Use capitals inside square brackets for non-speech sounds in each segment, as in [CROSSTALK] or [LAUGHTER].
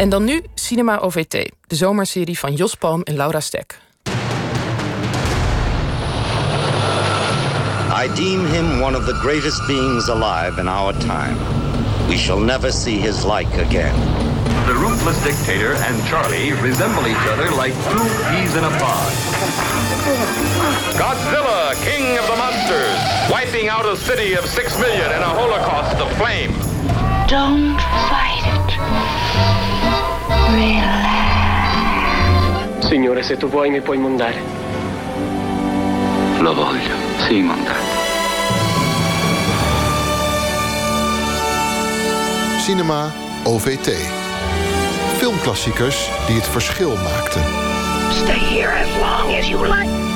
En dan nu Cinema OVT, de zomerserie van Jos Palm en Laura Stek. I deem him one of the greatest beings alive in our time. We shall never see his like again. The ruthless dictator and Charlie resemble each other like two peas in a pod. Godzilla, king of the monsters, wiping out a city of six million in a holocaust of flame. Don't fight. Relax. Signore, se tu vuoi mi puoi mandare. Lo voglio, sì, mandate. Cinema OVT. Filmklassiekers die het verschil maakten. Stay here as long as you like.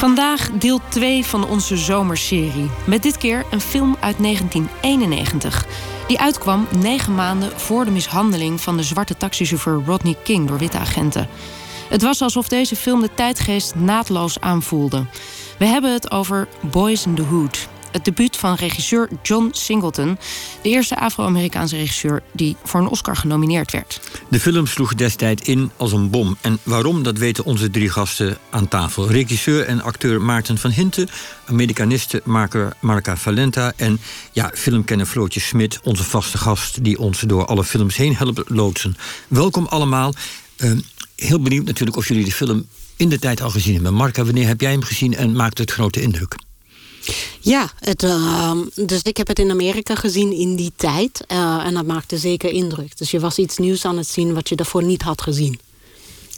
Vandaag deel 2 van onze zomerserie. Met dit keer een film uit 1991. Die uitkwam negen maanden voor de mishandeling van de zwarte taxichauffeur Rodney King door witte agenten. Het was alsof deze film de tijdgeest naadloos aanvoelde. We hebben het over Boys in the Hood. Het debuut van regisseur John Singleton, de eerste Afro-Amerikaanse regisseur die voor een Oscar genomineerd werd. De film sloeg destijds in als een bom. En waarom, dat weten onze drie gasten aan tafel. Regisseur en acteur Maarten van Hinten, Amerikanistenmaker Marca Valenta en ja, filmkenner Floortje Smit, onze vaste gast die ons door alle films heen helpt loodsen. Welkom allemaal. Uh, heel benieuwd natuurlijk of jullie de film in de tijd al gezien hebben. Marca, wanneer heb jij hem gezien en maakte het grote indruk? Ja, het, uh, dus ik heb het in Amerika gezien in die tijd. Uh, en dat maakte zeker indruk. Dus je was iets nieuws aan het zien wat je daarvoor niet had gezien.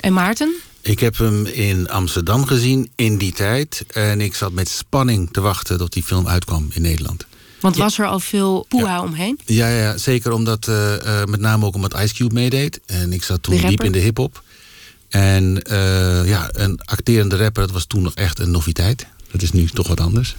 En Maarten? Ik heb hem in Amsterdam gezien in die tijd. En ik zat met spanning te wachten tot die film uitkwam in Nederland. Want was er al veel poeha ja. omheen? Ja, ja, zeker omdat, uh, met name ook omdat Ice Cube meedeed. En ik zat toen diep in de hip-hop. En ja, een acterende rapper, dat was toen nog echt een noviteit. Dat is nu toch wat anders.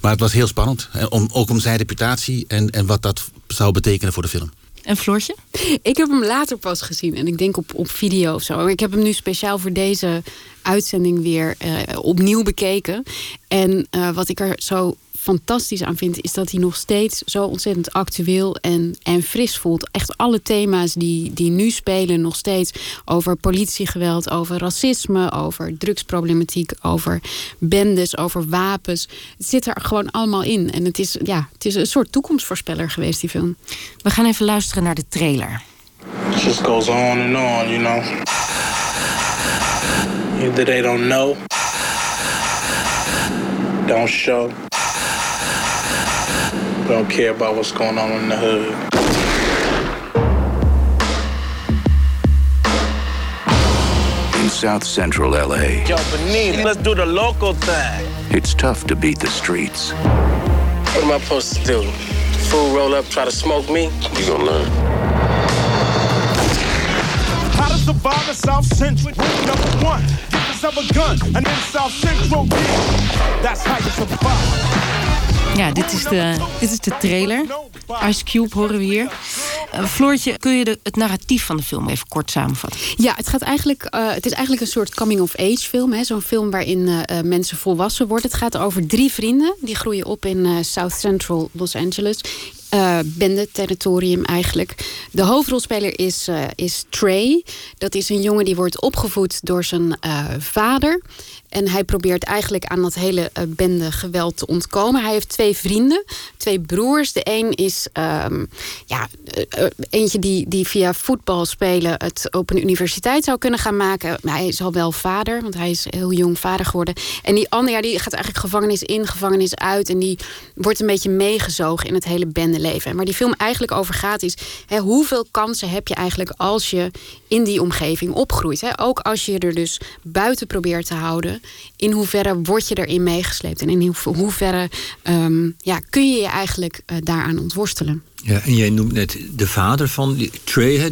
Maar het was heel spannend. Om, ook om zijn reputatie en, en wat dat zou betekenen voor de film. En Floortje? Ik heb hem later pas gezien. En ik denk op, op video of zo. Ik heb hem nu speciaal voor deze uitzending weer uh, opnieuw bekeken. En uh, wat ik er zo fantastisch aan vind, is dat hij nog steeds zo ontzettend actueel en, en fris voelt. Echt alle thema's die, die nu spelen, nog steeds over politiegeweld, over racisme, over drugsproblematiek, over bendes, over wapens. Het zit er gewoon allemaal in. En het is, ja, het is een soort toekomstvoorspeller geweest, die film. We gaan even luisteren naar de trailer. It just goes on and on, you know. Either they don't know, don't show. Don't care about what's going on in the hood. In South Central LA. Yo, Benita, let's do the local thing. It's tough to beat the streets. What am I supposed to do? Fool roll up, try to smoke me? You gonna learn. How to survive in South Central? Number one, get yourself a gun, and then South Central, yeah. That's how you survive. Ja, dit is de, dit is de trailer. Ice Cube horen we hier. Uh, Floortje, kun je de, het narratief van de film even kort samenvatten? Ja, het, gaat eigenlijk, uh, het is eigenlijk een soort coming-of-age film. Zo'n film waarin uh, mensen volwassen worden. Het gaat over drie vrienden. Die groeien op in South Central Los Angeles. Uh, bende-territorium eigenlijk. De hoofdrolspeler is, uh, is Trey. Dat is een jongen die wordt opgevoed door zijn uh, vader. En hij probeert eigenlijk aan dat hele bende geweld te ontkomen. Hij heeft twee vrienden, twee broers. De een is um, ja, eentje die, die via voetbal spelen het op een universiteit zou kunnen gaan maken. Hij is al wel vader, want hij is heel jong vader geworden. En die andere, ja, die gaat eigenlijk gevangenis in, gevangenis uit. En die wordt een beetje meegezogen in het hele bendeleven. Maar die film eigenlijk over gaat is... Hè, hoeveel kansen heb je eigenlijk als je in die omgeving opgroeit? Hè? Ook als je er dus buiten probeert te houden in hoeverre word je erin meegesleept en in hoeverre um, ja, kun je je eigenlijk uh, daaraan ontworstelen. Ja, en jij noemt net de vader van die,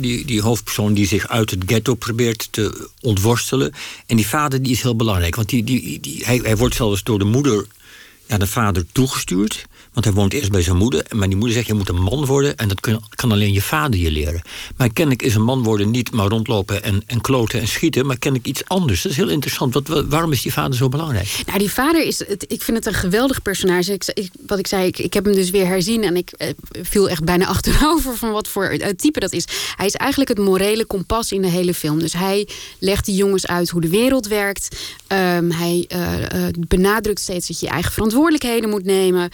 die, die hoofdpersoon die zich uit het ghetto probeert te ontworstelen. En die vader die is heel belangrijk, want die, die, die, hij, hij wordt zelfs door de moeder naar de vader toegestuurd. Want hij woont eerst bij zijn moeder. Maar die moeder zegt, je moet een man worden. En dat kan, alleen je vader je leren. Maar kennelijk is een man worden niet maar rondlopen en, en kloten en schieten. Maar kennelijk iets anders. Dat is heel interessant. Wat, waarom is die vader zo belangrijk? Nou, die vader is, ik vind het een geweldig personage. Ik, wat ik zei, ik, heb hem dus weer herzien. En ik eh, viel echt bijna [LAUGHS] achterover van wat voor uh, type dat is. Hij is eigenlijk het morele kompas in de hele film. Dus hij legt die jongens uit hoe de wereld werkt. Um, hij uh, benadrukt steeds dat je eigen verantwoordelijkheden moet nemen.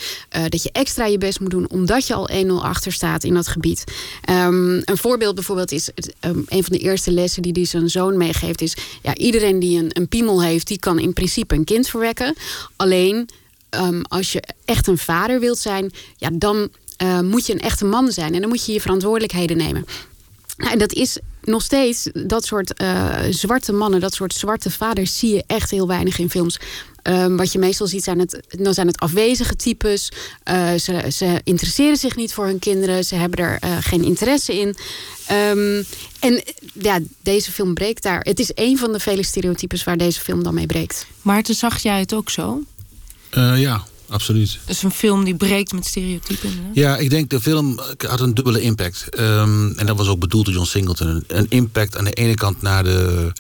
Dat je extra je best moet doen, omdat je al 1-0 achter staat in dat gebied. Um, een voorbeeld bijvoorbeeld is um, een van de eerste lessen die hij zijn zoon meegeeft, is ja, iedereen die een, een piemel heeft, die kan in principe een kind verwekken. Alleen als je echt een vader wilt zijn, ja, dan uh, moet je een echte man zijn en dan moet je je verantwoordelijkheden nemen. Nou, en dat is nog steeds dat soort uh, zwarte mannen, dat soort zwarte vaders, zie je echt heel weinig in films. Um, wat je meestal ziet zijn het, dan zijn het afwezige types. Uh, ze, ze, interesseren zich niet voor hun kinderen. Ze hebben er uh, geen interesse in. Um, en ja, deze film breekt daar. Het is een van de vele stereotypes waar deze film dan mee breekt. Maarten, zag jij het ook zo? ja, absoluut. Het is een film die breekt met stereotypen. Hè? Ja, ik denk de film had een dubbele impact. Um, en dat was ook bedoeld door John Singleton. Een impact aan de ene kant naar de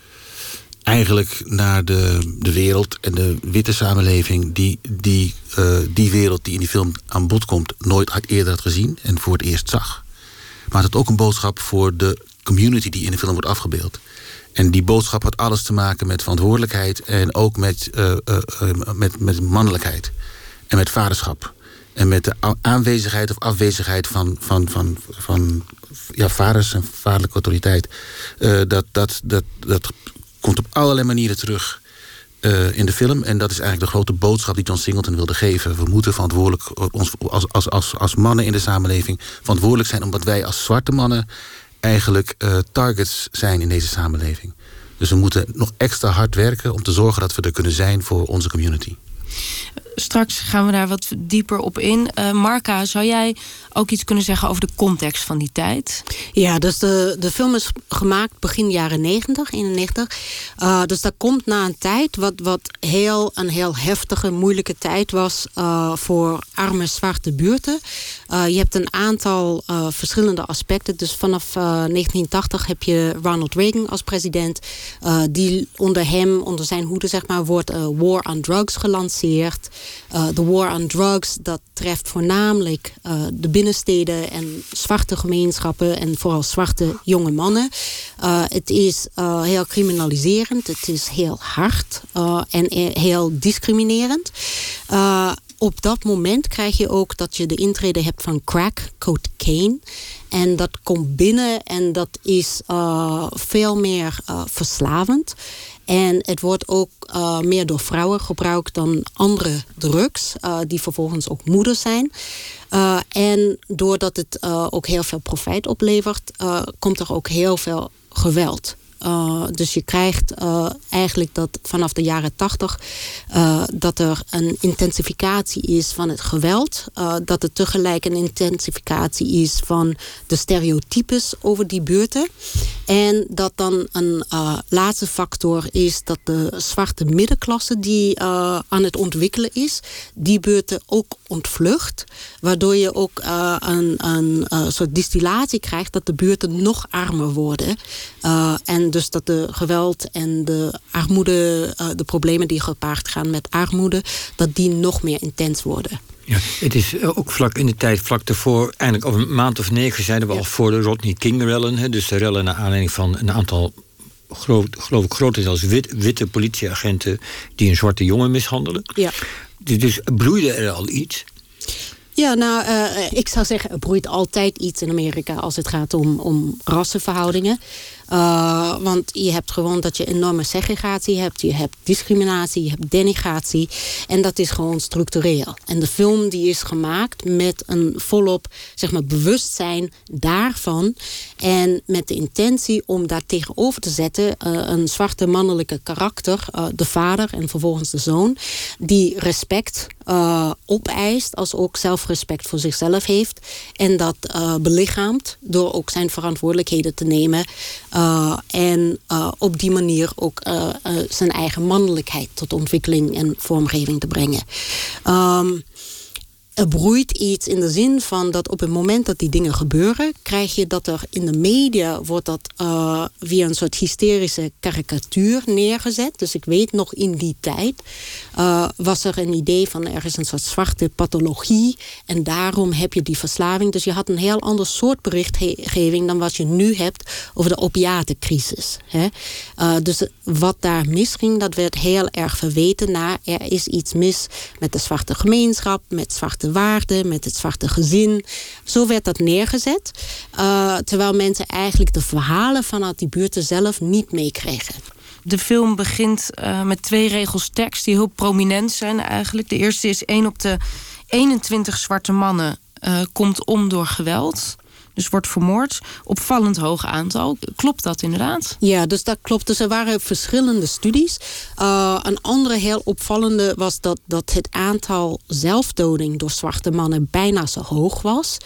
eigenlijk naar de, de wereld en de witte samenleving... die die, uh, die wereld die in die film aan bod komt... nooit had eerder had gezien en voor het eerst zag. Maar het had ook een boodschap voor de community die in de film wordt afgebeeld. En die boodschap had alles te maken met verantwoordelijkheid... en ook met, uh, uh, met, met mannelijkheid en met vaderschap. En met de aanwezigheid of afwezigheid van, van, van, van ja, vaders en vaderlijke autoriteit. dat, dat, dat, dat komt op allerlei manieren terug uh, in de film. En dat is eigenlijk de grote boodschap die John Singleton wilde geven. We moeten verantwoordelijk, ons, als, als, als, als mannen in de samenleving... verantwoordelijk zijn omdat wij als zwarte mannen... eigenlijk uh, targets zijn in deze samenleving. Dus we moeten nog extra hard werken om te zorgen dat we er kunnen zijn voor onze community. Straks gaan we daar wat dieper op in. Uh, Marka, zou jij ook iets kunnen zeggen over de context van die tijd? Ja, dus de, de film is gemaakt begin jaren 90, 91. Uh, dus dat komt na een tijd wat, wat heel, een heel heftige, moeilijke tijd was uh, voor arme zwarte buurten. Uh, je hebt een aantal verschillende aspecten. Dus vanaf 1980 heb je Ronald Reagan als president. die onder hem, onder zijn hoede, zeg maar, wordt War on Drugs gelanceerd. De War on Drugs, dat treft voornamelijk de binnensteden en zwarte gemeenschappen en vooral zwarte jonge mannen. Uh, het is heel criminaliserend, het is heel hard en heel discriminerend. op dat moment krijg je ook dat je de intrede hebt van crack, cocaine. En dat komt binnen en dat is veel meer verslavend. En het wordt ook uh, meer door vrouwen gebruikt dan andere drugs, uh, die vervolgens ook moeder zijn. Uh, en doordat het ook heel veel profijt oplevert, komt er ook heel veel geweld. Uh, dus je krijgt uh, eigenlijk dat vanaf de jaren tachtig uh, dat er een intensificatie is van het geweld. dat er tegelijk een intensificatie is van de stereotypes over die buurten. En dat dan een laatste factor is dat de zwarte middenklasse die aan het ontwikkelen is, die buurten ook ontvlucht. Waardoor je ook een, een soort distillatie krijgt dat de buurten nog armer worden. en dus dat de geweld en de armoede, uh, de problemen die gepaard gaan met armoede, dat die nog meer intens worden. Ja, het is eh, ook vlak in de tijd, vlak daarvoor, eigenlijk over een maand of negen zeiden we al voor de Rodney King-rellen. Dus de rellen naar aanleiding van een aantal, geloof, geloof ik, grotendeels wit, witte politieagenten die een zwarte jongen mishandelen. Ja. Dus bloeide er al iets. Ja, nou, uh, ik zou zeggen, er broeit altijd iets in Amerika als het gaat om, om rassenverhoudingen. Uh, want je hebt gewoon dat je enorme segregatie hebt. Je hebt discriminatie, je hebt denigratie. En dat is gewoon structureel. En de film die is gemaakt met een volop zeg maar, bewustzijn daarvan. En met de intentie om daar tegenover te zetten... Uh, een zwarte mannelijke karakter, de vader en vervolgens de zoon... die respect uh, opeist, als ook zelfrespect voor zichzelf heeft. En dat uh, belichaamt door ook zijn verantwoordelijkheden te nemen. Uh, en op die manier ook zijn eigen mannelijkheid tot ontwikkeling en vormgeving te brengen. Um, er broeit iets in de zin van dat op het moment dat die dingen gebeuren, krijg je dat er in de media wordt dat uh, via een soort hysterische karikatuur neergezet. Dus ik weet nog in die tijd uh, was er een idee van er is een soort zwarte pathologie en daarom heb je die verslaving. Dus je had een heel ander soort berichtgeving dan wat je nu hebt over de opiatencrisis. Hè? Uh, dus wat daar misging, dat werd heel erg verweten naar er is iets mis met de zwarte gemeenschap, met zwarte waarden, met het zwarte gezin. Zo werd dat neergezet. Uh, terwijl mensen eigenlijk de verhalen vanuit die buurten zelf niet meekregen. De film begint uh, met twee regels tekst die heel prominent zijn eigenlijk. De eerste is één op de 21 zwarte mannen uh, komt om door geweld dus wordt vermoord. Opvallend hoog aantal. Klopt dat inderdaad? Ja, dus dat klopt. Dus er waren verschillende studies. Uh, een andere heel opvallende was dat, dat het aantal zelfdoding door zwarte mannen bijna zo hoog was.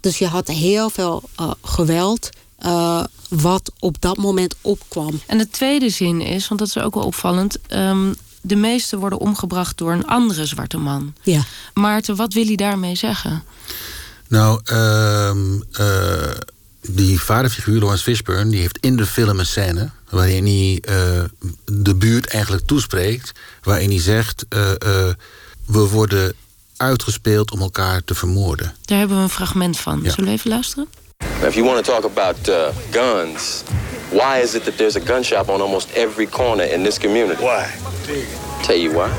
Dus je had heel veel uh, geweld. Uh, wat op dat moment opkwam. En de tweede zin is, want dat is ook wel opvallend. Um, de meeste worden omgebracht door een andere zwarte man. Ja. Maarten, wat wil hij daarmee zeggen? Nou, uh, uh, die vaderfiguur, Lawrence Fishburne, die heeft in de film een scène waarin hij uh, de buurt eigenlijk toespreekt, waarin hij zegt: uh, we worden uitgespeeld om elkaar te vermoorden. Daar hebben we een fragment van. Ja. Zullen we even luisteren? Now, if you want to talk about uh, guns, why is it that there's a gun shop on almost every corner in this community? Why? Tell you why.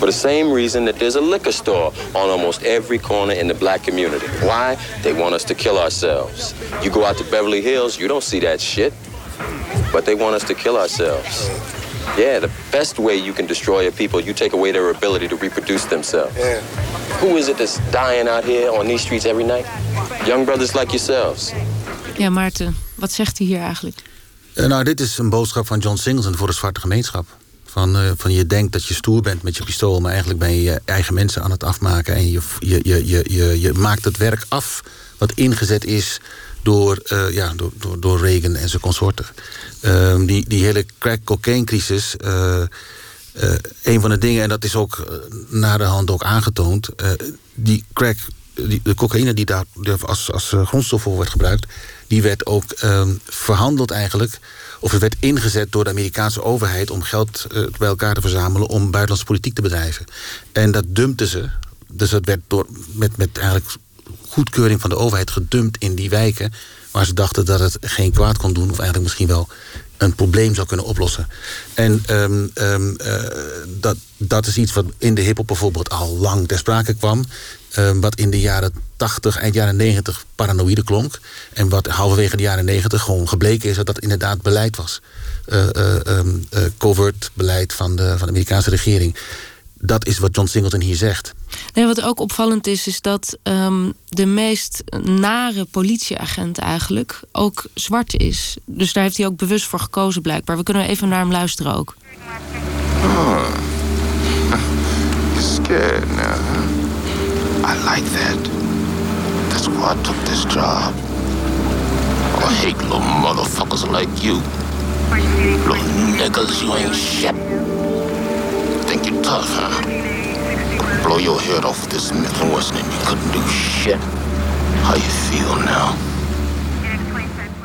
For the same reason that there's a liquor store on almost every corner in the black community. Why? They want us to kill ourselves. You go out to Beverly Hills, you don't see that shit. But they want us to kill ourselves. Yeah, the best way you can destroy a people, you take away their ability to reproduce themselves. Yeah. Who is it that's dying out here on these streets every night? Young brothers like yourselves. Ja, Maarten, wat zegt hij hier eigenlijk? Uh, nou, dit is een boodschap van John Singleton voor de zwarte gemeenschap. Van, uh, van je denkt dat je stoer bent met je pistool, maar eigenlijk ben je je eigen mensen aan het afmaken. En je, je, je, je, je, je maakt het werk af wat ingezet is door, uh, ja, door, door, door Reagan en zijn consorten. Uh, die, die hele crack-cocaine-crisis. Uh, een van de dingen, en dat is ook na de hand ook aangetoond. die crack, de cocaïne die daar als, als grondstof voor werd gebruikt. die werd ook ehm, verhandeld eigenlijk of het werd ingezet door de Amerikaanse overheid om geld uh, bij elkaar te verzamelen om buitenlandse politiek te bedrijven. En dat dumpten ze. Dus dat werd door, met, met eigenlijk goedkeuring van de overheid gedumpt in die wijken waar ze dachten dat het geen kwaad kon doen, of eigenlijk misschien wel een probleem zou kunnen oplossen. En um, um, uh, dat, dat is iets wat in de hiphop bijvoorbeeld al lang ter sprake kwam. Um, wat in de jaren 80, eind jaren 90 paranoïde klonk. En wat halverwege de jaren 90 gewoon gebleken is dat dat inderdaad beleid was. Uh, uh, covert beleid van de, van de Amerikaanse regering. Dat is wat John Singleton hier zegt. Nee, wat ook opvallend is, is dat um, de meest nare politieagent eigenlijk ook zwart is. Dus daar heeft hij ook bewust voor gekozen, blijkbaar. We kunnen even naar hem luisteren ook. Oh. You're scared now, huh? I like that. That's why I took this job. I hate little motherfuckers like you. Little niggas, you ain't shit. Think you're tough, huh? Blow your head off with this Smith and Wesson and you couldn't do shit. How you feel now?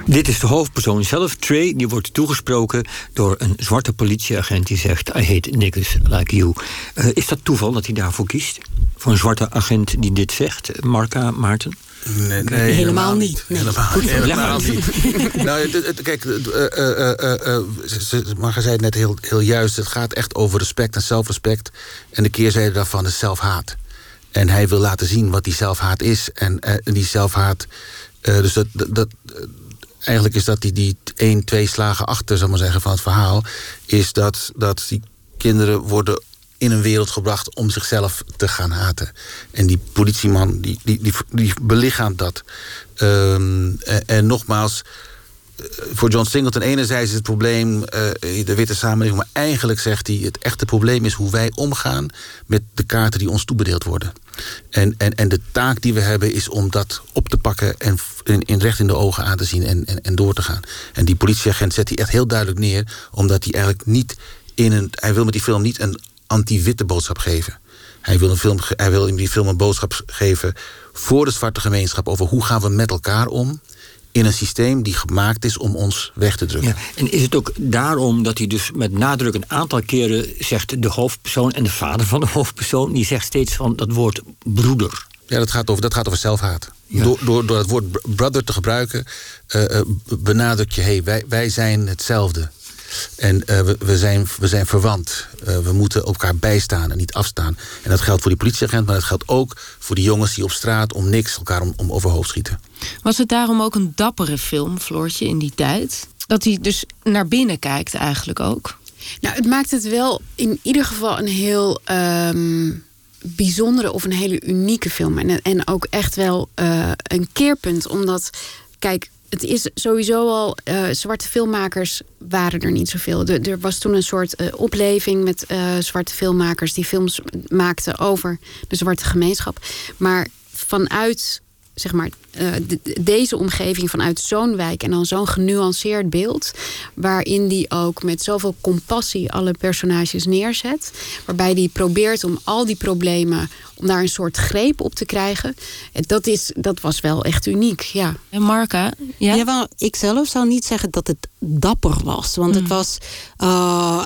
Dit is de hoofdpersoon zelf, Trey, die wordt toegesproken door een zwarte politieagent die zegt: I hate niggas like you. Uh, is dat toeval dat hij daarvoor kiest? Voor een zwarte agent die dit zegt, Marka Maarten? Nee, nee, helemaal, helemaal niet. Nee. Helemaal, Goed, helemaal niet. nou, kijk, uh, uh, uh, Marga zei het net heel, heel juist. Het gaat echt over respect en zelfrespect. En de keerzijde daarvan is zelfhaat. En hij wil laten zien wat die zelfhaat is. En die zelfhaat. dus dat, dat, dat eigenlijk is dat die, die één, twee slagen achter, zal maar zeggen, van het verhaal. Is dat, dat die kinderen worden in een wereld gebracht om zichzelf te gaan haten. En die politieman, die, die, die, die belichaamt dat. Um, en, en, nogmaals, voor John Singleton enerzijds is het probleem uh, de witte samenleving... maar eigenlijk zegt hij, het echte probleem is hoe wij omgaan... met de kaarten die ons toebedeeld worden. En, en, en de taak die we hebben is om dat op te pakken... en in, in recht in de ogen aan te zien en, en, en door te gaan. En die politieagent zet hij echt heel duidelijk neer... omdat hij eigenlijk niet in een... hij wil met die film niet een anti-witte boodschap geven. Hij wil, een film, hij wil in die film een boodschap geven voor de zwarte gemeenschap over hoe gaan we met elkaar om in een systeem die gemaakt is om ons weg te drukken. Ja, en is het ook daarom dat hij dus met nadruk een aantal keren zegt de hoofdpersoon en de vader van de hoofdpersoon, die zegt steeds van dat woord broeder. Ja, dat gaat over, dat gaat over zelfhaat. Door, door, door het woord brother te gebruiken, uh, benadruk je: hey, wij, wij zijn hetzelfde. En uh, we, we, zijn, we zijn verwant. Uh, we moeten elkaar bijstaan en niet afstaan. En dat geldt voor die politieagent, maar dat geldt ook voor die jongens die op straat om niks elkaar om, om overhoofd schieten. Was het daarom ook een dappere film, Floortje, in die tijd? Dat hij dus naar binnen kijkt eigenlijk ook? Nou, het maakt het wel in ieder geval een heel um, bijzondere of een hele unieke film. En, en ook echt wel uh, een keerpunt, omdat, kijk, het is sowieso al, uh, zwarte filmmakers waren er niet zoveel. De, er was toen een soort uh, opleving met uh, zwarte filmmakers die films maakten over de zwarte gemeenschap. Maar vanuit zeg maar, uh, de, deze omgeving vanuit zo'n wijk en dan zo'n genuanceerd beeld, waarin die ook met zoveel compassie alle personages neerzet, waarbij die probeert om al die problemen, om daar een soort greep op te krijgen, dat, is, dat was wel echt uniek, ja. En Marca? Ja, ja wel, ik zelf zou niet zeggen dat het dapper was, want mm. het was. Uh,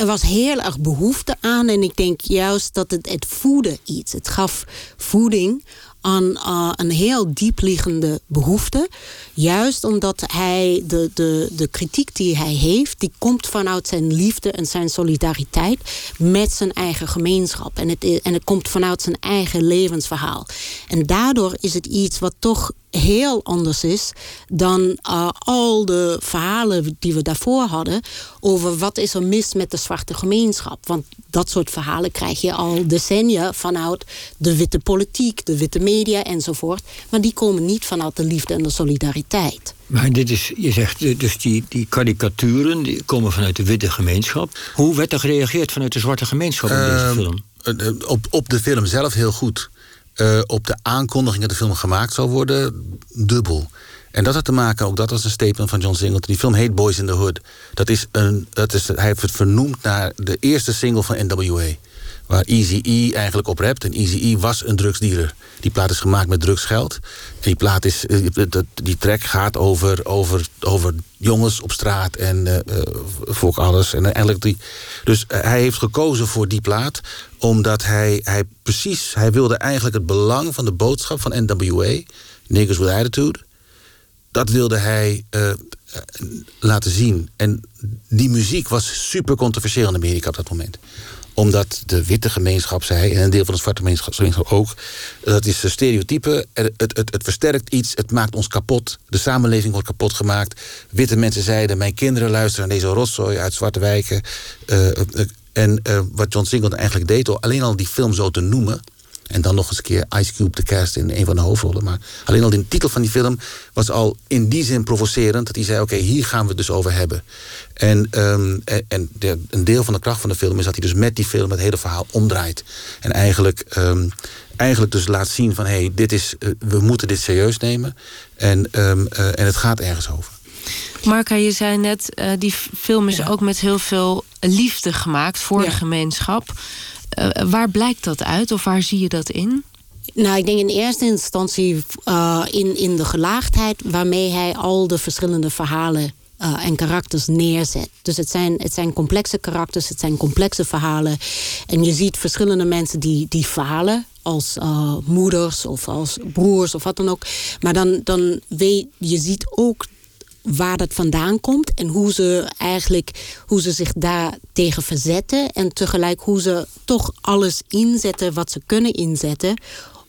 er was heel erg behoefte aan. En ik denk juist dat het, het voedde iets. Het gaf voeding aan uh, een heel diepliggende behoefte. Juist omdat hij de, de, de kritiek die hij heeft, die komt vanuit zijn liefde en zijn solidariteit met zijn eigen gemeenschap. En het, en het komt vanuit zijn eigen levensverhaal. En daardoor is het iets wat toch heel anders is dan uh, al de verhalen die we daarvoor hadden over wat is er mis met de zwarte gemeenschap. Want dat soort verhalen krijg je al decennia vanuit de witte politiek, de witte media enzovoort. Maar die komen niet vanuit de liefde en de solidariteit. Maar dit is, je zegt dus die, die karikaturen die komen vanuit de witte gemeenschap. Hoe werd er gereageerd vanuit de zwarte gemeenschap in uh, deze film? Op, op de film zelf heel goed. Uh, op de aankondiging dat de film gemaakt zou worden, dubbel. En dat had te maken, ook dat was een statement van John Singleton. Die film heet Boys in the Hood. Dat is een, dat is, hij heeft het vernoemd naar de eerste single van NWA. Waar Easy-E eigenlijk op rapt. En Easy-E was een drugsdealer. Die plaat is gemaakt met drugsgeld. En die plaat is, eh, die track gaat over, over, over jongens op straat en uh, voor alles. En eigenlijk die, dus hij heeft gekozen voor die plaat omdat hij, hij precies, hij wilde eigenlijk het belang van de boodschap van NWA, Niggas with Attitude, dat wilde hij laten zien. En die muziek was super controversieel in Amerika op dat moment omdat de witte gemeenschap zei, en een deel van de zwarte gemeenschap ook... dat is een stereotype, het, het, het versterkt iets, het maakt ons kapot. De samenleving wordt kapot gemaakt. Witte mensen zeiden, mijn kinderen luisteren naar deze rotzooi uit zwarte wijken. Uh, en uh, wat John Singleton eigenlijk deed, alleen al die film zo te noemen... En dan nog eens een keer Ice Cube de cast in een van de hoofdrollen. Maar alleen al de titel van die film was al in die zin provocerend. Dat hij zei, oké, hier gaan we het dus over hebben. En, um, en de, een deel van de kracht van de film is dat hij dus met die film het hele verhaal omdraait. En eigenlijk, um, eigenlijk dus laat zien van, hé, hey, dit is, uh, we moeten dit serieus nemen. En, um, uh, en het gaat ergens over. Marka, je zei net, uh, die film is ja. ook met heel veel liefde gemaakt voor ja. de gemeenschap. Uh, waar blijkt dat uit of waar zie je dat in? Nou, ik denk in eerste instantie uh, in, in de gelaagdheid waarmee hij al de verschillende verhalen uh, en karakters neerzet. Dus het zijn, het zijn complexe karakters, het zijn complexe verhalen. En je ziet verschillende mensen die, die falen. Als moeders of als broers of wat dan ook. Maar dan, dan weet je ziet ook waar dat vandaan komt en hoe ze eigenlijk hoe ze zich daar tegen verzetten en tegelijk hoe ze toch alles inzetten wat ze kunnen inzetten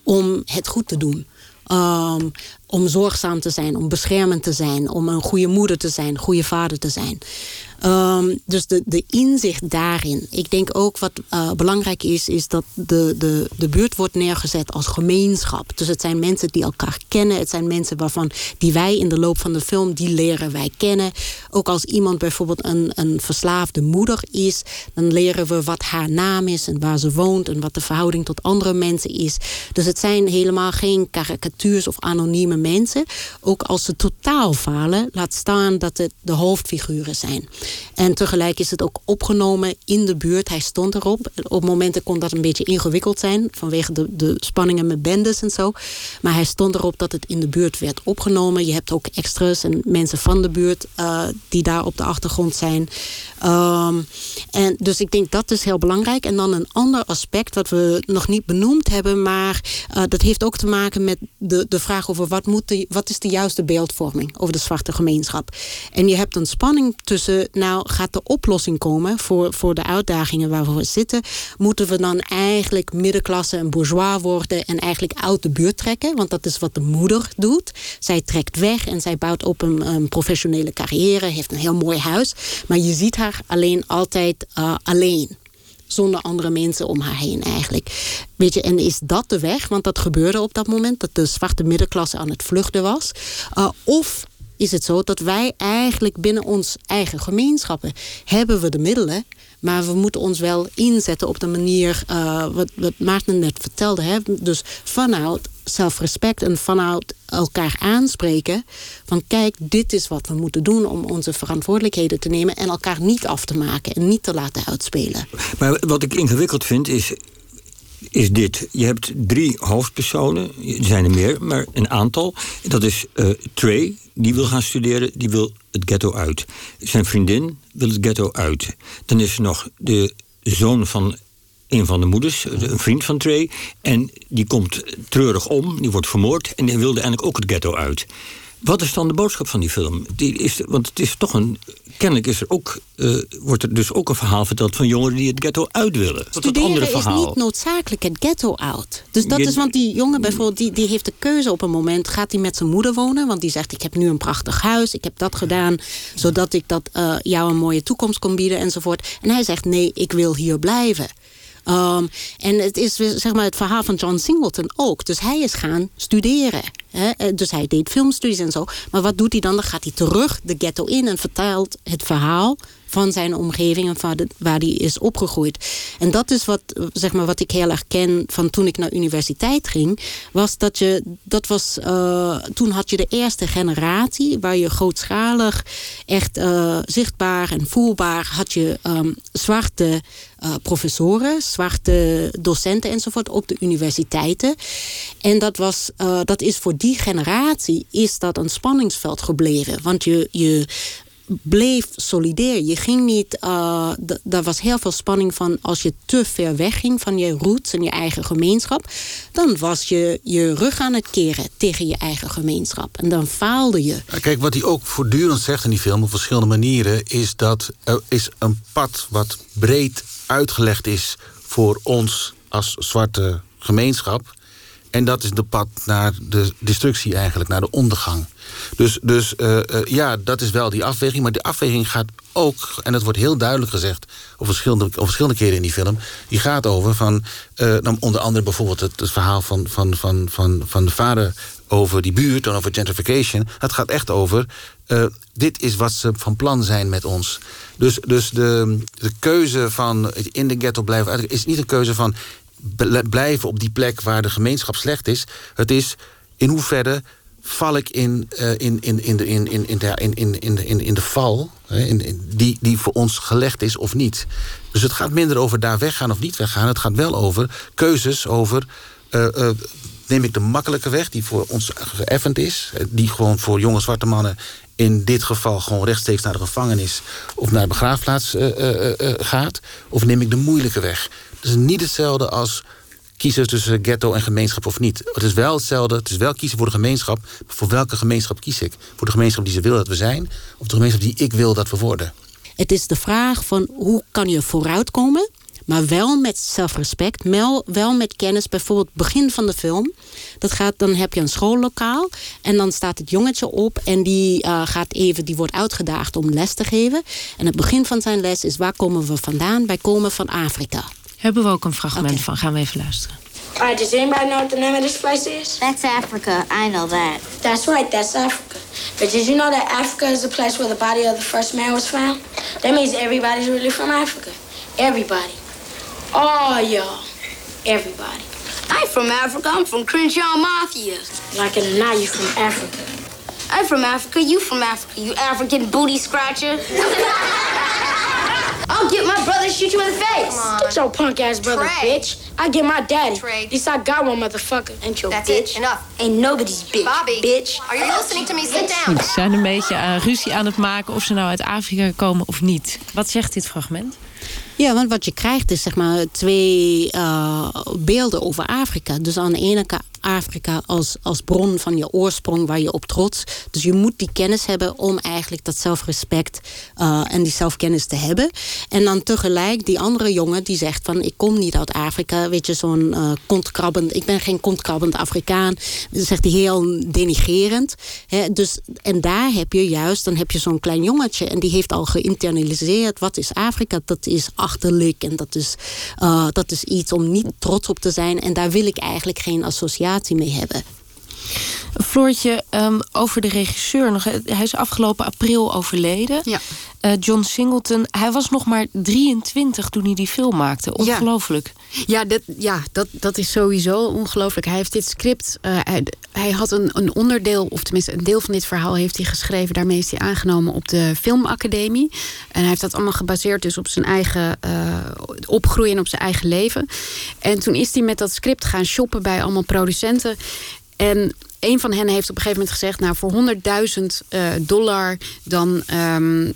om het goed te doen. Um, om zorgzaam te zijn, om beschermend te zijn, om een goede moeder te zijn, goede vader te zijn. Um, dus de, de inzicht daarin. Ik denk ook wat uh, belangrijk is, is dat de, de, de buurt wordt neergezet als gemeenschap. Dus het zijn mensen die elkaar kennen. Het zijn mensen waarvan die wij in de loop van de film, die leren wij kennen. Ook als iemand bijvoorbeeld een, een verslaafde moeder is, dan leren we wat haar naam is en waar ze woont en wat de verhouding tot andere mensen is. Dus het zijn helemaal geen karikatuurs of anonieme mensen. Ook als ze totaal falen, laat staan dat het de hoofdfiguren zijn. En tegelijk is het ook opgenomen in de buurt. Hij stond erop. Op momenten kon dat een beetje ingewikkeld zijn vanwege de, de spanningen met bendes en zo. Maar hij stond erop dat het in de buurt werd opgenomen. Je hebt ook extras en mensen van de buurt uh, die daar op de achtergrond zijn. Um, en dus ik denk dat is heel belangrijk. En dan een ander aspect wat we nog niet benoemd hebben, maar uh, dat heeft ook te maken met de, de vraag over wat, moet de, wat is de juiste beeldvorming over de zwarte gemeenschap. En je hebt een spanning tussen, nou gaat de oplossing komen voor, voor de uitdagingen waar we zitten. Moeten we dan eigenlijk middenklasse en bourgeois worden en eigenlijk uit de buurt trekken? Want dat is wat de moeder doet. Zij trekt weg en zij bouwt op een professionele carrière, heeft een heel mooi huis. Maar je ziet haar alleen altijd uh, alleen zonder andere mensen om haar heen eigenlijk. Weet je, en is dat de weg? Want dat gebeurde op dat moment, dat de zwarte middenklasse aan het vluchten was. Uh, of is het zo dat wij eigenlijk binnen ons eigen gemeenschappen hebben we de middelen maar we moeten ons wel inzetten op de manier, uh, wat, wat Maarten net vertelde. Hè? Dus vanuit zelfrespect en vanuit elkaar aanspreken. Van kijk, dit is wat we moeten doen om onze verantwoordelijkheden te nemen. En elkaar niet af te maken en niet te laten uitspelen. Maar wat ik ingewikkeld vind is. Is dit. Je hebt drie hoofdpersonen, er zijn er meer, maar een aantal. Dat is uh, Trey, die wil gaan studeren, die wil het ghetto uit. Zijn vriendin wil het ghetto uit. Dan is er nog de zoon van een van de moeders, een vriend van Trey. En die komt treurig om, die wordt vermoord. En die wilde eigenlijk ook het ghetto uit. Wat is dan de boodschap van die film? Die is, want het is toch een. Kennelijk is er ook, uh, wordt er dus ook een verhaal verteld van jongeren die het ghetto uit willen. Studeren andere verhaal. is niet noodzakelijk het ghetto uit. Dus dat is, want die jongen bijvoorbeeld, die, die heeft de keuze op een moment. Gaat hij met zijn moeder wonen? Want die zegt: Ik heb nu een prachtig huis, ik heb dat gedaan, zodat ik dat uh, jou een mooie toekomst kon bieden enzovoort. En hij zegt: Nee, ik wil hier blijven. Um, en het is zeg maar, het verhaal van John Singleton ook. Dus hij is gaan studeren. Hè? Eh, dus hij deed filmstudies en zo. Maar wat doet hij dan? Dan gaat hij terug de ghetto in en vertelt het verhaal van zijn omgeving en waar, waar hij is opgegroeid. En dat is wat, zeg maar, wat ik heel erg ken van toen ik naar universiteit ging. Was dat je, dat was, uh, toen had je de eerste generatie waar je grootschalig, echt uh, zichtbaar en voelbaar had je um, zwarte professoren, zwarte docenten enzovoort op de universiteiten. En dat, was, dat is voor die generatie is dat een spanningsveld gebleven. Want je, je bleef solidair. Je ging niet. Uh, er was heel veel spanning van als je te ver wegging van je roots en je eigen gemeenschap. Dan was je je rug aan het keren tegen je eigen gemeenschap. En dan faalde je. Kijk, wat hij ook voortdurend zegt in die film op verschillende manieren. is dat er is een pad wat breed uitgelegd is voor ons als zwarte gemeenschap. En dat is de pad naar de destructie eigenlijk, naar de ondergang. Dus, dus uh, uh, ja, dat is wel die afweging. Maar die afweging gaat ook, en dat wordt heel duidelijk gezegd... op verschillende, op verschillende keren in die film... die gaat over van, uh, onder andere bijvoorbeeld het, het verhaal van, van, van, van, van de vader... over die buurt en over gentrification. Het gaat echt over, dit is wat ze van plan zijn met ons. Dus, dus de, de keuze van in de ghetto blijven... is niet een keuze van blijven op die plek waar de gemeenschap slecht is. Het is in hoeverre val ik in, uh, in, in, in, de, in, in, in, in, in, in, in, in de val in, die, die voor ons gelegd is of niet. Dus het gaat minder over daar weggaan of niet weggaan. Het gaat wel over keuzes over... Uh, uh, neem ik de makkelijke weg die voor ons geëffend is... die gewoon voor jonge zwarte mannen in dit geval gewoon rechtstreeks naar de gevangenis... of naar de begraafplaats gaat... of neem ik de moeilijke weg. Het is niet hetzelfde als kiezen tussen ghetto en gemeenschap of niet. Het is wel hetzelfde. Het is wel kiezen voor de gemeenschap. Voor welke gemeenschap kies ik? Voor de gemeenschap die ze willen dat we zijn... of de gemeenschap die ik wil dat we worden? Het is de vraag van hoe kan je vooruitkomen... maar wel met zelfrespect, wel met kennis. Bijvoorbeeld begin van de film. Dat gaat, dan heb je een schoollokaal en dan staat het jongetje op... en die, uh, gaat even, die wordt uitgedaagd om les te geven. En het begin van zijn les is waar komen we vandaan? Wij komen van Afrika. Hebben we ook een fragment okay. van. Gaan we even luisteren. Alright, does anybody know what the name of this place is? That's Africa. I know that. That's right, that's Africa. But did you know that Africa is the place where the body of the first man was found? That means everybody's really from Africa. Everybody. All y'all. Everybody. I'm from Africa. I'm from Crenshaw Mafia. Like it or not, you from Africa. I'm from Africa. You from Africa. You African booty scratcher. [LAUGHS] I'll get my brother to shoot you in the face. Get your punk ass brother, Trey. bitch. I get my daddy. At least I got one motherfucker. Ain't your That's bitch. it. Enough. Ain't nobody's bitch. Bobby, bitch. Are you listening to me? Sit down. Ze zijn een beetje aan ruzie aan het maken of ze nou uit Afrika komen of niet. Wat zegt dit fragment? Ja, want wat je krijgt is zeg maar twee uh, beelden over Afrika. Dus aan de ene kant Afrika als, als bron van je oorsprong waar je op trots. Dus je moet die kennis hebben om eigenlijk dat zelfrespect uh, en die zelfkennis te hebben. En dan tegelijk die andere jongen die zegt van ik kom niet uit Afrika. Weet je, zo'n uh, kontkrabbend, ik ben geen kontkrabbend Afrikaan. Dat zegt hij heel denigerend. Hè? Dus, en daar heb je juist, dan heb je zo'n klein jongetje en die heeft al geïnternaliseerd. Wat is Afrika? Dat is achterlijk en dat is, uh, dat is iets om niet trots op te zijn. En daar wil ik eigenlijk geen associatie mee hebben. Floortje, um, over de regisseur nog. Hij is afgelopen april overleden. Ja. Uh, John Singleton, hij was nog maar 23 toen hij die film maakte. Ongelooflijk. Ja, ja, dat, ja dat, dat is sowieso ongelooflijk. Hij heeft dit script, uh, hij, hij, had een, een onderdeel, of tenminste een deel van dit verhaal heeft hij geschreven. Daarmee is hij aangenomen op de Filmacademie. En hij heeft dat allemaal gebaseerd dus op zijn eigen uh, opgroeien en op zijn eigen leven. En toen is hij met dat script gaan shoppen bij allemaal producenten. En een van hen heeft op een gegeven moment gezegd... nou, voor 100.000 uh, dollar dan, um,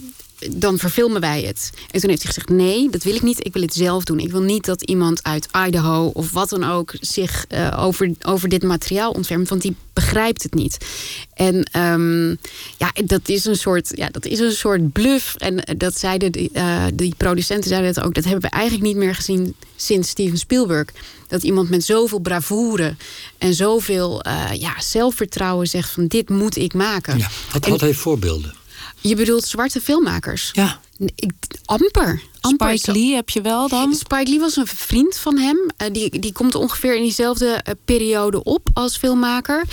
dan verfilmen wij het. En toen heeft hij gezegd, nee, dat wil ik niet. Ik wil het zelf doen. Ik wil niet dat iemand uit Idaho of wat dan ook... zich uh, over, over dit materiaal ontfermt, want die begrijpt het niet. En um, ja, dat is een soort, ja, dat is een soort bluff. En dat zeiden die, uh, die producenten zeiden het ook. Dat hebben we eigenlijk niet meer gezien sinds Steven Spielberg. Dat iemand met zoveel bravoure en zoveel uh, ja, zelfvertrouwen zegt van dit moet ik maken. Ja, wat had hij voorbeelden? Je bedoelt zwarte filmmakers? Ja. Ik, amper. amper. Spike Lee heb je wel dan? Spike Lee was een vriend van hem. Uh, die, die komt ongeveer in diezelfde uh, periode op als filmmaker.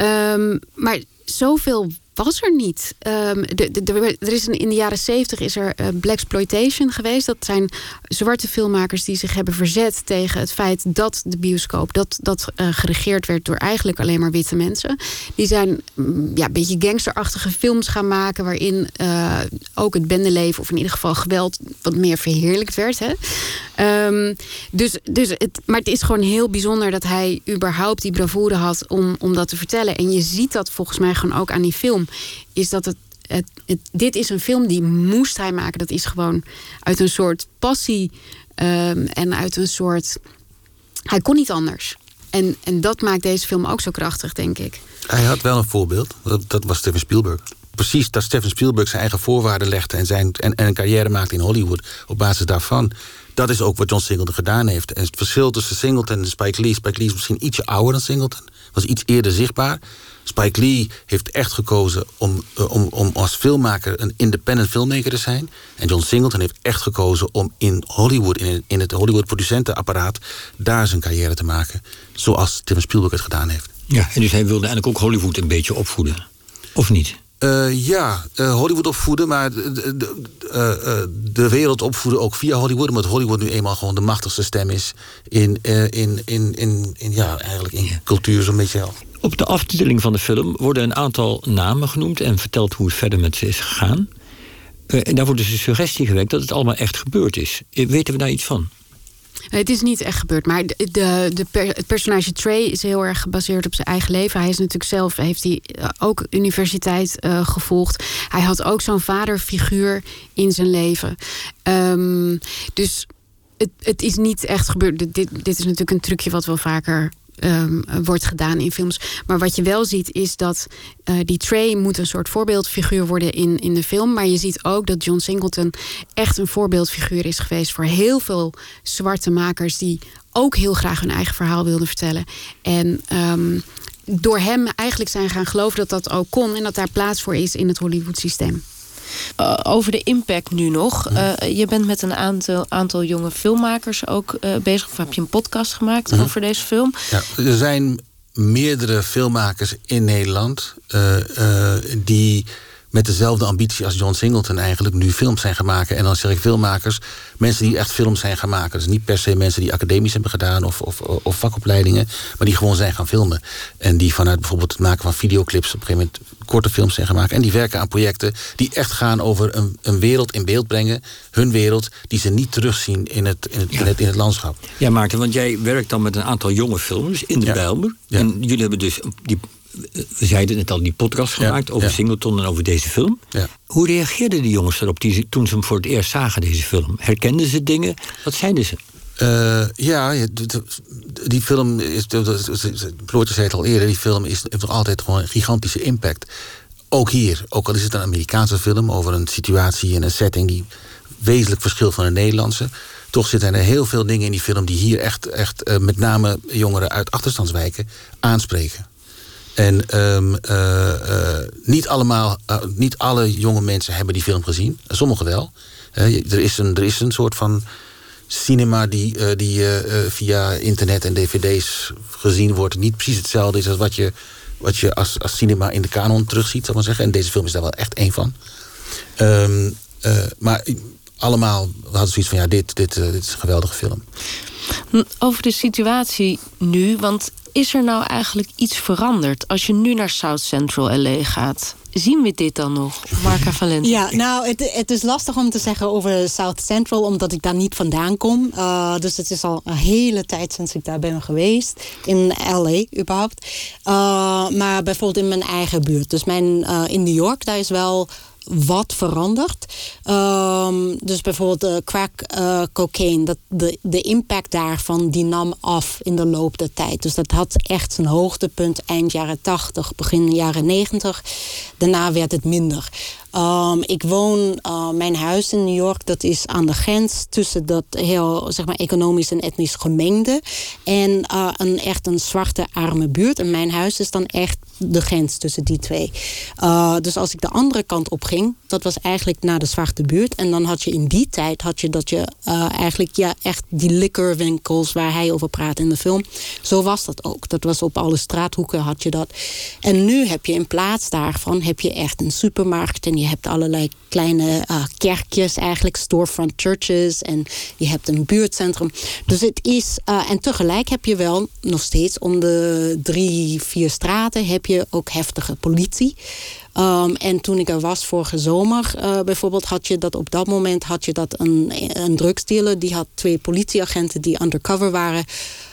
Um, maar zoveel was er niet. Um, de, er is in de jaren zeventig is er uh, blaxploitation geweest. Dat zijn zwarte filmmakers die zich hebben verzet tegen het feit dat de bioscoop dat, dat uh, geregeerd werd door eigenlijk alleen maar witte mensen. Die zijn um, ja, een beetje gangsterachtige films gaan maken waarin uh, ook het bendeleven of in ieder geval geweld wat meer verheerlijkt werd. Hè? Um, dus, dus het, maar het is gewoon heel bijzonder dat hij überhaupt die bravoure had om, om dat te vertellen. En je ziet dat volgens mij gewoon ook aan die film. Is dat het, het, dit is een film die moest hij maken. Dat is gewoon uit een soort passie um, en uit een soort. Hij kon niet anders. En, en dat maakt deze film ook zo krachtig, denk ik. Hij had wel een voorbeeld. Dat, dat was Steven Spielberg precies dat Steven Spielberg zijn eigen voorwaarden legde en, zijn, en, en een carrière maakte in Hollywood op basis daarvan. Dat is ook wat John Singleton gedaan heeft. En het verschil tussen Singleton en Spike Lee. Spike Lee is misschien ietsje ouder dan Singleton. Was iets eerder zichtbaar. Spike Lee heeft echt gekozen om, uh, om, om als filmmaker een independent filmmaker te zijn. En John Singleton heeft echt gekozen om in Hollywood, in, in het Hollywood producentenapparaat, daar zijn carrière te maken. Zoals Steven Spielberg het gedaan heeft. Ja, en dus hij wilde eigenlijk ook Hollywood een beetje opvoeden. Of niet? Uh, ja, uh, Hollywood opvoeden, maar de, de, de, uh, de, wereld opvoeden ook via Hollywood. Omdat Hollywood nu eenmaal gewoon de machtigste stem is in, in, in, in, in, ja, eigenlijk in cultuur zo'n beetje. Op de aftiteling van de film worden een aantal namen genoemd en verteld hoe het verder met ze is gegaan. en daar wordt dus de suggestie gewekt dat het allemaal echt gebeurd is. Weten we daar iets van? Het is niet echt gebeurd, maar de, de, het personage Trey is heel erg gebaseerd op zijn eigen leven. Hij is natuurlijk zelf, heeft hij ook universiteit uh, gevolgd. Hij had ook zo'n vaderfiguur in zijn leven. Um, dus het, het is niet echt gebeurd. Dit, dit is natuurlijk een trucje wat wel vaker Um, wordt gedaan in films. Maar wat je wel ziet is dat uh, die Trey moet een soort voorbeeldfiguur worden in, in de film. Maar je ziet ook dat John Singleton echt een voorbeeldfiguur is geweest voor heel veel zwarte makers die ook heel graag hun eigen verhaal wilden vertellen. En um, door hem eigenlijk zijn gaan geloven dat dat ook kon en dat daar plaats voor is in het Hollywood systeem. Uh, over de impact nu nog. Uh, je bent met een aantal, aantal jonge filmmakers ook uh, bezig. Of heb je een podcast gemaakt -hmm. over deze film? Ja, er zijn meerdere filmmakers in Nederland die met dezelfde ambitie als John Singleton eigenlijk nu films zijn gaan maken. En dan zeg ik filmmakers, mensen die echt films zijn gaan maken. Dus niet per se mensen die academisch hebben gedaan of, of, of vakopleidingen, maar die gewoon zijn gaan filmen. En die vanuit bijvoorbeeld het maken van videoclips op een gegeven moment korte films zijn maken. En die werken aan projecten die echt gaan over een, een wereld in beeld brengen. Hun wereld, die ze niet terugzien in het, in het, in het, in het landschap. Ja, Maarten, want jij werkt dan met een aantal jonge films in de Ja. Bijlmer. Ja. En jullie hebben dus, die, we zeiden net al, die podcast gemaakt over ja. Singleton en over deze film. Ja. Hoe reageerden die jongens erop die, toen ze hem voor het eerst zagen, deze film? Herkenden ze dingen? Wat zeiden ze? Eh, ja, die film is. Floortje zei het al eerder, die film is, heeft nog altijd gewoon een gigantische impact. Ook hier, ook al is het een Amerikaanse film over een situatie en een setting die wezenlijk verschilt van de Nederlandse. Toch zitten er heel veel dingen in die film die hier echt, echt eh, met name jongeren uit achterstandswijken aanspreken. En ehm, eh, eh, niet, allemaal, eh, niet alle jonge mensen hebben die film gezien. Sommigen wel. Er, is een, er is een soort van cinema die, die via internet en dvd's gezien wordt. Niet precies hetzelfde is als wat je, wat je als, als cinema in de kanon terugziet, zal maar zeggen. En deze film is daar wel echt één van. Ehm, eh, maar allemaal hadden zoiets van, ja, dit, dit, dit is een geweldige film. Hm, Over de situatie nu, want is er nou eigenlijk iets veranderd als je nu naar South Central LA gaat? Zien we dit dan nog, Marca Valente? Ja, nou, het, het is lastig om te zeggen over South Central, omdat ik daar niet vandaan kom. Uh, dus het is al een hele tijd sinds ik daar ben geweest. In LA überhaupt. Uh, maar bijvoorbeeld in mijn eigen buurt. Dus mijn, uh, in New York, daar is wel wat veranderd. Um, dus bijvoorbeeld uh, crack uh, dat de, de impact daarvan die nam af in de loop der tijd. Dus dat had echt zijn hoogtepunt eind jaren 80, begin jaren 90. Daarna werd het minder. Um, ik woon, uh, mijn huis in New York, dat is aan de grens tussen dat heel zeg maar, economisch en etnisch gemengde en uh, een echt een zwarte arme buurt. En mijn huis is dan echt de grens tussen die twee. Uh, dus als ik de andere kant op ging, dat was eigenlijk naar de zwarte buurt. En dan had je in die tijd had je dat je uh, eigenlijk ja, echt die liquorwinkels waar hij over praat in de film. Zo was dat ook. Dat was op alle straathoeken had je dat. En nu heb je in plaats daarvan heb je echt een supermarkt en je hebt allerlei kleine uh, kerkjes, eigenlijk storefront churches en je hebt een buurtcentrum. Dus het is uh, en tegelijk heb je wel nog steeds om de drie, vier straten heb je ook heftige politie. Um, en toen ik er was vorige zomer, uh, bijvoorbeeld, had je dat op dat moment had je dat een, een die had twee politieagenten die undercover waren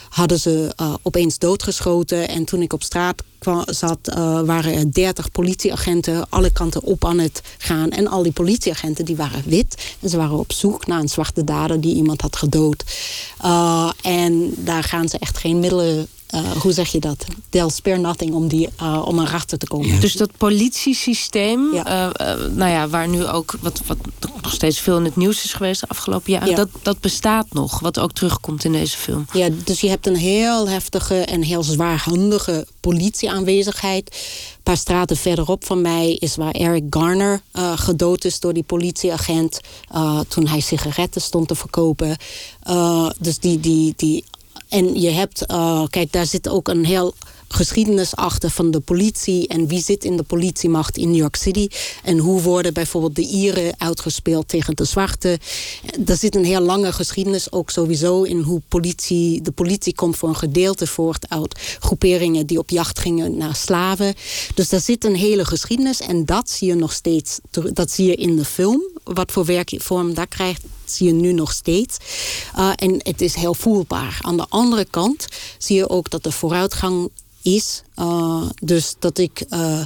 hadden ze uh, opeens doodgeschoten. En toen ik op straat kwam, zat, uh, waren er 30 politieagenten alle kanten op aan het gaan. En al die politieagenten die waren wit. En ze waren op zoek naar een zwarte dader die iemand had gedood. En daar gaan ze echt geen middelen uh, hoe zeg je dat? They'll spare nothing om, die, uh, om erachter te komen. Ja. Dus dat politiesysteem, ja. Uh, nou ja, waar nu ook wat, wat nog steeds veel in het nieuws is geweest de afgelopen jaren, ja. dat, dat bestaat nog, wat ook terugkomt in deze film. Ja, dus je hebt een heel heftige en heel zwaarhandige politieaanwezigheid. Een paar straten verderop van mij is waar Eric Garner uh, gedood is door die politieagent uh, toen hij sigaretten stond te verkopen. Uh, dus die, die, die en je hebt, uh, kijk, daar zit ook een heel geschiedenis achter van de politie en wie zit in de politiemacht in New York City en hoe worden bijvoorbeeld de Ieren uitgespeeld tegen de zwarte. Er zit een heel lange geschiedenis ook sowieso in hoe politie, de politie komt voor een gedeelte voort uit groeperingen die op jacht gingen naar slaven. Dus daar zit een hele geschiedenis en dat zie je nog steeds, dat zie je in de film. Wat voor werkvorm dat krijgt, zie je nu nog steeds. Uh, en het is heel voelbaar. Aan de andere kant zie je ook dat de vooruitgang is. Uh, dus dat ik uh,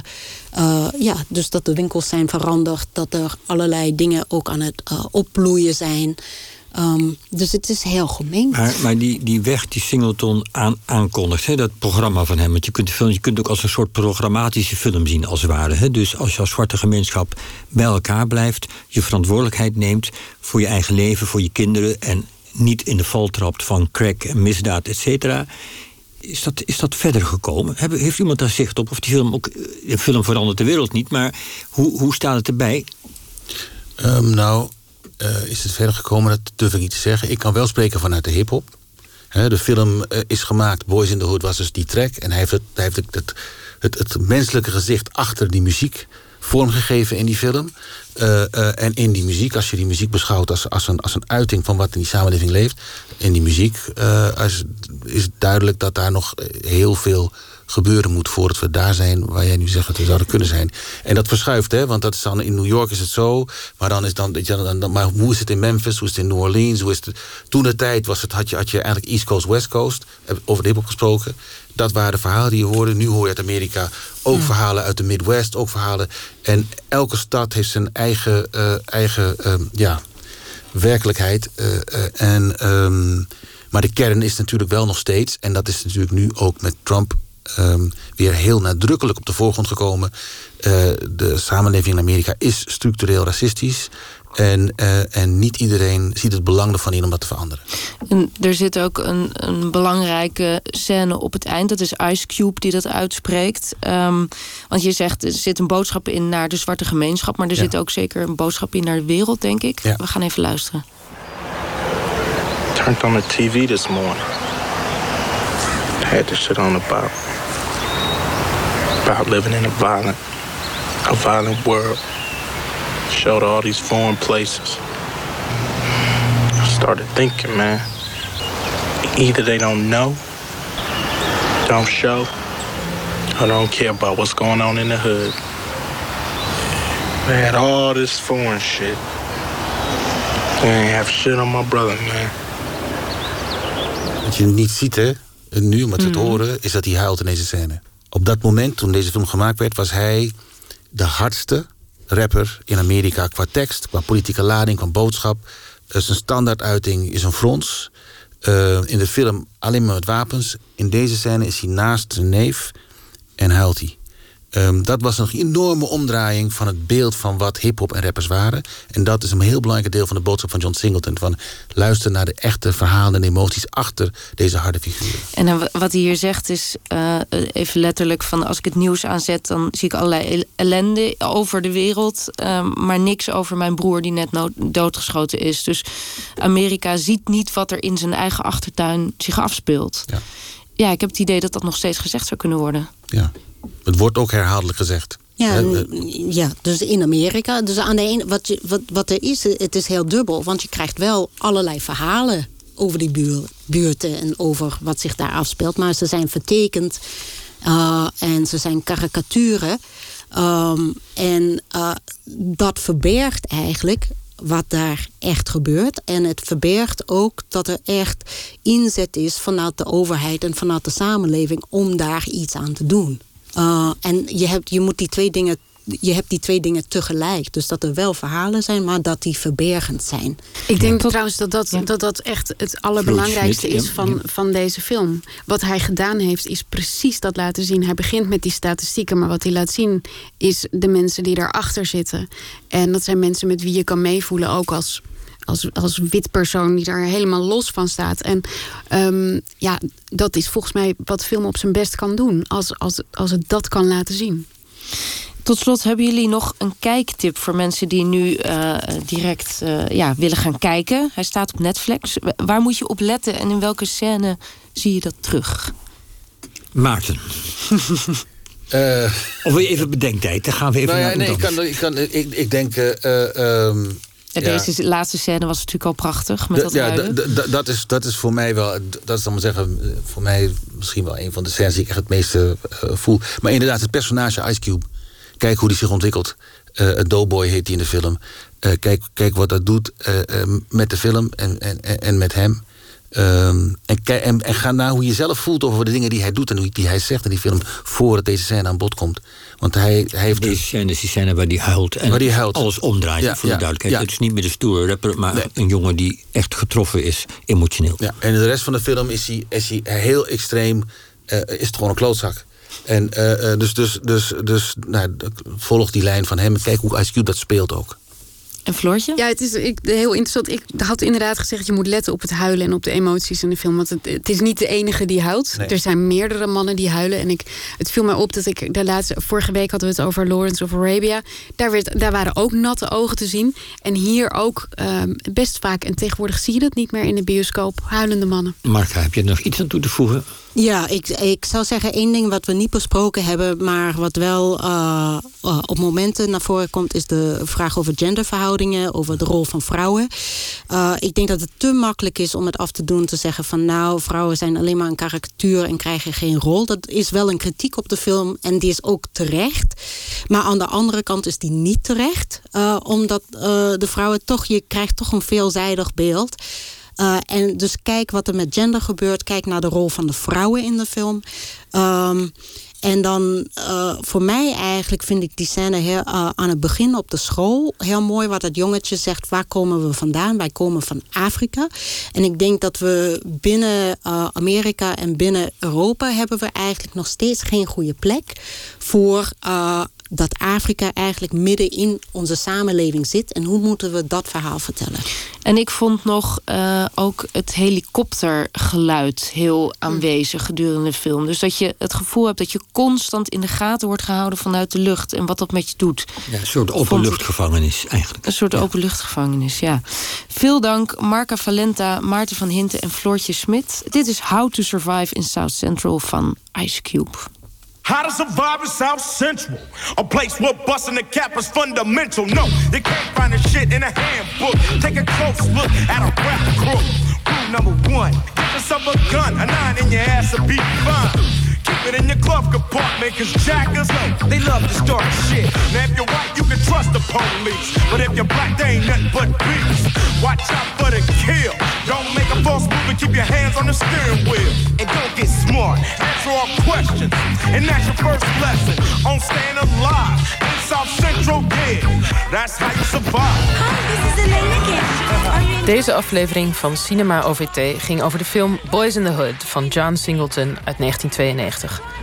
uh, ja, dus dat de winkels zijn veranderd, dat er allerlei dingen ook aan het opbloeien zijn. Um, dus het is heel gemeen. Maar, die, die weg die Singleton aan, aankondigt, hè, dat programma van hem. Want je kunt, film, je kunt ook als een soort programmatische film zien, als het ware. Hè. Dus als je als zwarte gemeenschap bij elkaar blijft, je verantwoordelijkheid neemt voor je eigen leven, voor je kinderen. En niet in de val trapt van crack en misdaad, et cetera. Is dat, is dat verder gekomen? Heeft iemand daar zicht op? Of die film ook. De film verandert de wereld niet, maar hoe, hoe staat het erbij? Um, nou, uh, is het verder gekomen? Dat durf ik niet te zeggen. Ik kan wel spreken vanuit de hip-hop. De film uh, is gemaakt, Boys in the Hood was dus die track. En hij heeft het, hij heeft het, het, het menselijke gezicht achter die muziek vormgegeven in die film. Uh, uh, en in die muziek, als je die muziek beschouwt als, als, een, als een uiting van wat in die samenleving leeft. In die muziek uh, is, is duidelijk dat daar nog heel veel gebeuren moet voordat we daar zijn waar jij nu zegt dat we zouden kunnen zijn. En dat verschuift, hè? want dat is dan in New York is het zo, maar dan is dan, dan, dan maar hoe is het in Memphis, hoe is het in New Orleans, hoe is het toen de tijd was het had je had je eigenlijk East Coast West Coast over de hip gesproken. Dat waren de verhalen die je hoorde. Nu hoor je uit Amerika ook verhalen uit de Midwest, ook verhalen. En elke stad heeft zijn eigen, uh, eigen uh, ja, werkelijkheid. Uh, en, um, maar de kern is natuurlijk wel nog steeds, en dat is natuurlijk nu ook met Trump um, weer heel nadrukkelijk op de voorgrond gekomen. Uh, de samenleving in Amerika is structureel racistisch. En, uh, en niet iedereen ziet het belang ervan in om dat te veranderen. En er zit ook een, een belangrijke scène op het eind. Dat is Ice Cube die dat uitspreekt. Um, want je zegt, er zit een boodschap in naar de zwarte gemeenschap... maar er ja. zit ook zeker een boodschap in naar de wereld, denk ik. Ja. We gaan even luisteren. Turned on the TV this morning. I had this shit on about... about living in a violent... a violent world. showed all these foreign places. I started thinking, man, either they don't know, don't show, or don't care about what's going on in the hood. They had all this foreign shit. They ain't have shit on my brother, man. Wat je niet ziet, hè, nu om het mm -hmm. te horen, is dat hij huilt in deze scène. Op dat moment, toen deze film gemaakt werd, was hij de hardste rapper in Amerika qua tekst, qua politieke lading, qua boodschap. zijn standaarduiting is een frons. Uh, in de film alleen maar met wapens. In deze scène is hij naast zijn neef en huilt hij. Um, dat was een enorme omdraaiing van het beeld van wat hip-hop en rappers waren. En dat is een heel belangrijk deel van de boodschap van John Singleton. Van luister naar de echte verhalen en emoties achter deze harde figuren. En uh, wat hij hier zegt is uh, even letterlijk van als ik het nieuws aanzet, dan zie ik allerlei ellende over de wereld. Uh, maar niks over mijn broer die net doodgeschoten is. Dus Amerika ziet niet wat er in zijn eigen achtertuin zich afspeelt. Ja, ja ik heb het idee dat dat nog steeds gezegd zou kunnen worden. Ja. Het wordt ook herhaaldelijk gezegd. Ja, ja, dus in Amerika. Dus aan de ene, wat, je, wat, wat er is, het is heel dubbel. Want je krijgt wel allerlei verhalen over die buur, buurten en over wat zich daar afspeelt. Maar ze zijn vertekend uh, en ze zijn karikaturen. Um, en uh, dat verbergt eigenlijk wat daar echt gebeurt. En het verbergt ook dat er echt inzet is vanuit de overheid en vanuit de samenleving om daar iets aan te doen. Uh, en je, hebt, je moet die twee dingen je hebt die twee dingen tegelijk. Dus dat er wel verhalen zijn, maar dat die verbergend zijn. Ik denk ja. trouwens dat dat, dat dat echt het allerbelangrijkste is van, van deze film. Wat hij gedaan heeft, is precies dat laten zien. Hij begint met die statistieken, maar wat hij laat zien is de mensen die daarachter zitten. En dat zijn mensen met wie je kan meevoelen, ook als als, als wit persoon die daar helemaal los van staat. En um, ja, dat is volgens mij wat film op zijn best kan doen. Als, als, als het dat kan laten zien. Tot slot, hebben jullie nog een kijktip voor mensen die nu uh, direct uh, ja, willen gaan kijken? Hij staat op Netflix. Waar moet je op letten en in welke scène zie je dat terug? Maarten. uh, [LAUGHS] of wil je even bedenktijd? Dan gaan we even nou ja, naar nee, ik, kan, ik, kan, ik, ik denk. Um, ja, deze laatste scène was natuurlijk al prachtig. Met dat ja, dat is, dat is voor mij wel, dat is dan maar zeggen, voor mij misschien wel een van de scènes die ik echt het meeste uh, voel. Maar inderdaad, het personage Ice Cube, kijk hoe die zich ontwikkelt. Uh, Doughboy heet hij in de film. Uh, kijk, kijk wat dat doet met de film en, en, en met hem. Um, en, en, en, ga naar hoe je zelf voelt over de dingen die hij doet en die hij zegt in die film voordat deze scène aan bod komt. Want hij, hij heeft. Deze scène is die scène waar hij huilt en waar die huilt. alles omdraait. Ja, voor de duidelijkheid. Ja. Het is niet meer de stoere rapper, maar nee. een jongen die echt getroffen is, emotioneel. Ja, en in de rest van de film is hij, is hij heel extreem. Uh, is het gewoon een klootzak. En uh, dus, dus, dus, dus nou, volg die lijn van hem. Kijk hoe Ice Cube dat speelt ook. En Floortje? Ja, het is ik, heel interessant. Ik had inderdaad gezegd, je moet letten op het huilen en op de emoties in de film. Want het, het is niet de enige die huilt. Nee. Er zijn meerdere mannen die huilen. En ik, het viel mij op dat ik de laatste, vorige week hadden we het over Lawrence of Arabia. Daar, werd, daar waren ook natte ogen te zien. En hier ook um, best vaak. En tegenwoordig zie je dat niet meer in de bioscoop. Huilende mannen. Marka, heb je er nog iets aan toe te voegen? Ja, ik, ik zou zeggen één ding wat we niet besproken hebben... maar wat wel uh, uh, op momenten naar voren komt... is de vraag over genderverhoudingen, over de rol van vrouwen. Uh, ik denk dat het te makkelijk is om het af te doen... te zeggen van nou, vrouwen zijn alleen maar een karikatuur... en krijgen geen rol. Dat is wel een kritiek op de film en die is ook terecht. Maar aan de andere kant is die niet terecht. omdat de vrouwen toch, je krijgt toch een veelzijdig beeld... Uh, en dus kijk wat er met gender gebeurt. Kijk naar de rol van de vrouwen in de film. Um, en dan uh, voor mij eigenlijk vind ik die scène uh, aan het begin op de school heel mooi. Wat dat jongetje zegt, waar komen we vandaan? Wij komen van Afrika. En ik denk dat we binnen Amerika en binnen Europa... hebben we eigenlijk nog steeds geen goede plek voor dat Afrika eigenlijk midden in onze samenleving zit. En hoe moeten we dat verhaal vertellen? En ik vond nog uh, ook het helikoptergeluid heel aanwezig gedurende de film. Dus dat je het gevoel hebt dat je constant in de gaten wordt gehouden vanuit de lucht. En wat dat met je doet. Ja, een soort openluchtgevangenis eigenlijk. Een soort ja. openluchtgevangenis, ja. Veel dank Marca Valenta, Maarten van Hinten en Floortje Smit. Dit is How to Survive in South Central van Ice Cube. How to survive in South Central, a place where busting the cap is fundamental. No, you can't find the shit in a handbook. Take a close look at a rap crew. Rule number one: get yourself a gun, a nine in your ass will be fine. Keep it in your glove compartment, cause jackers, they love to start shit. Now, if you're white, you can trust the police. But if you're black, they ain't nothing but beast. Watch out for the kill. Don't make a false move and keep your hands on the steering wheel. And don't get smart, answer all questions. And that's your first lesson on staying alive in South Central, yeah. That's how you survive. Hi, this is Elena. Deze aflevering van Cinema OVT ging over de film Boys in the Hood van John Singleton uit 1992 echtig.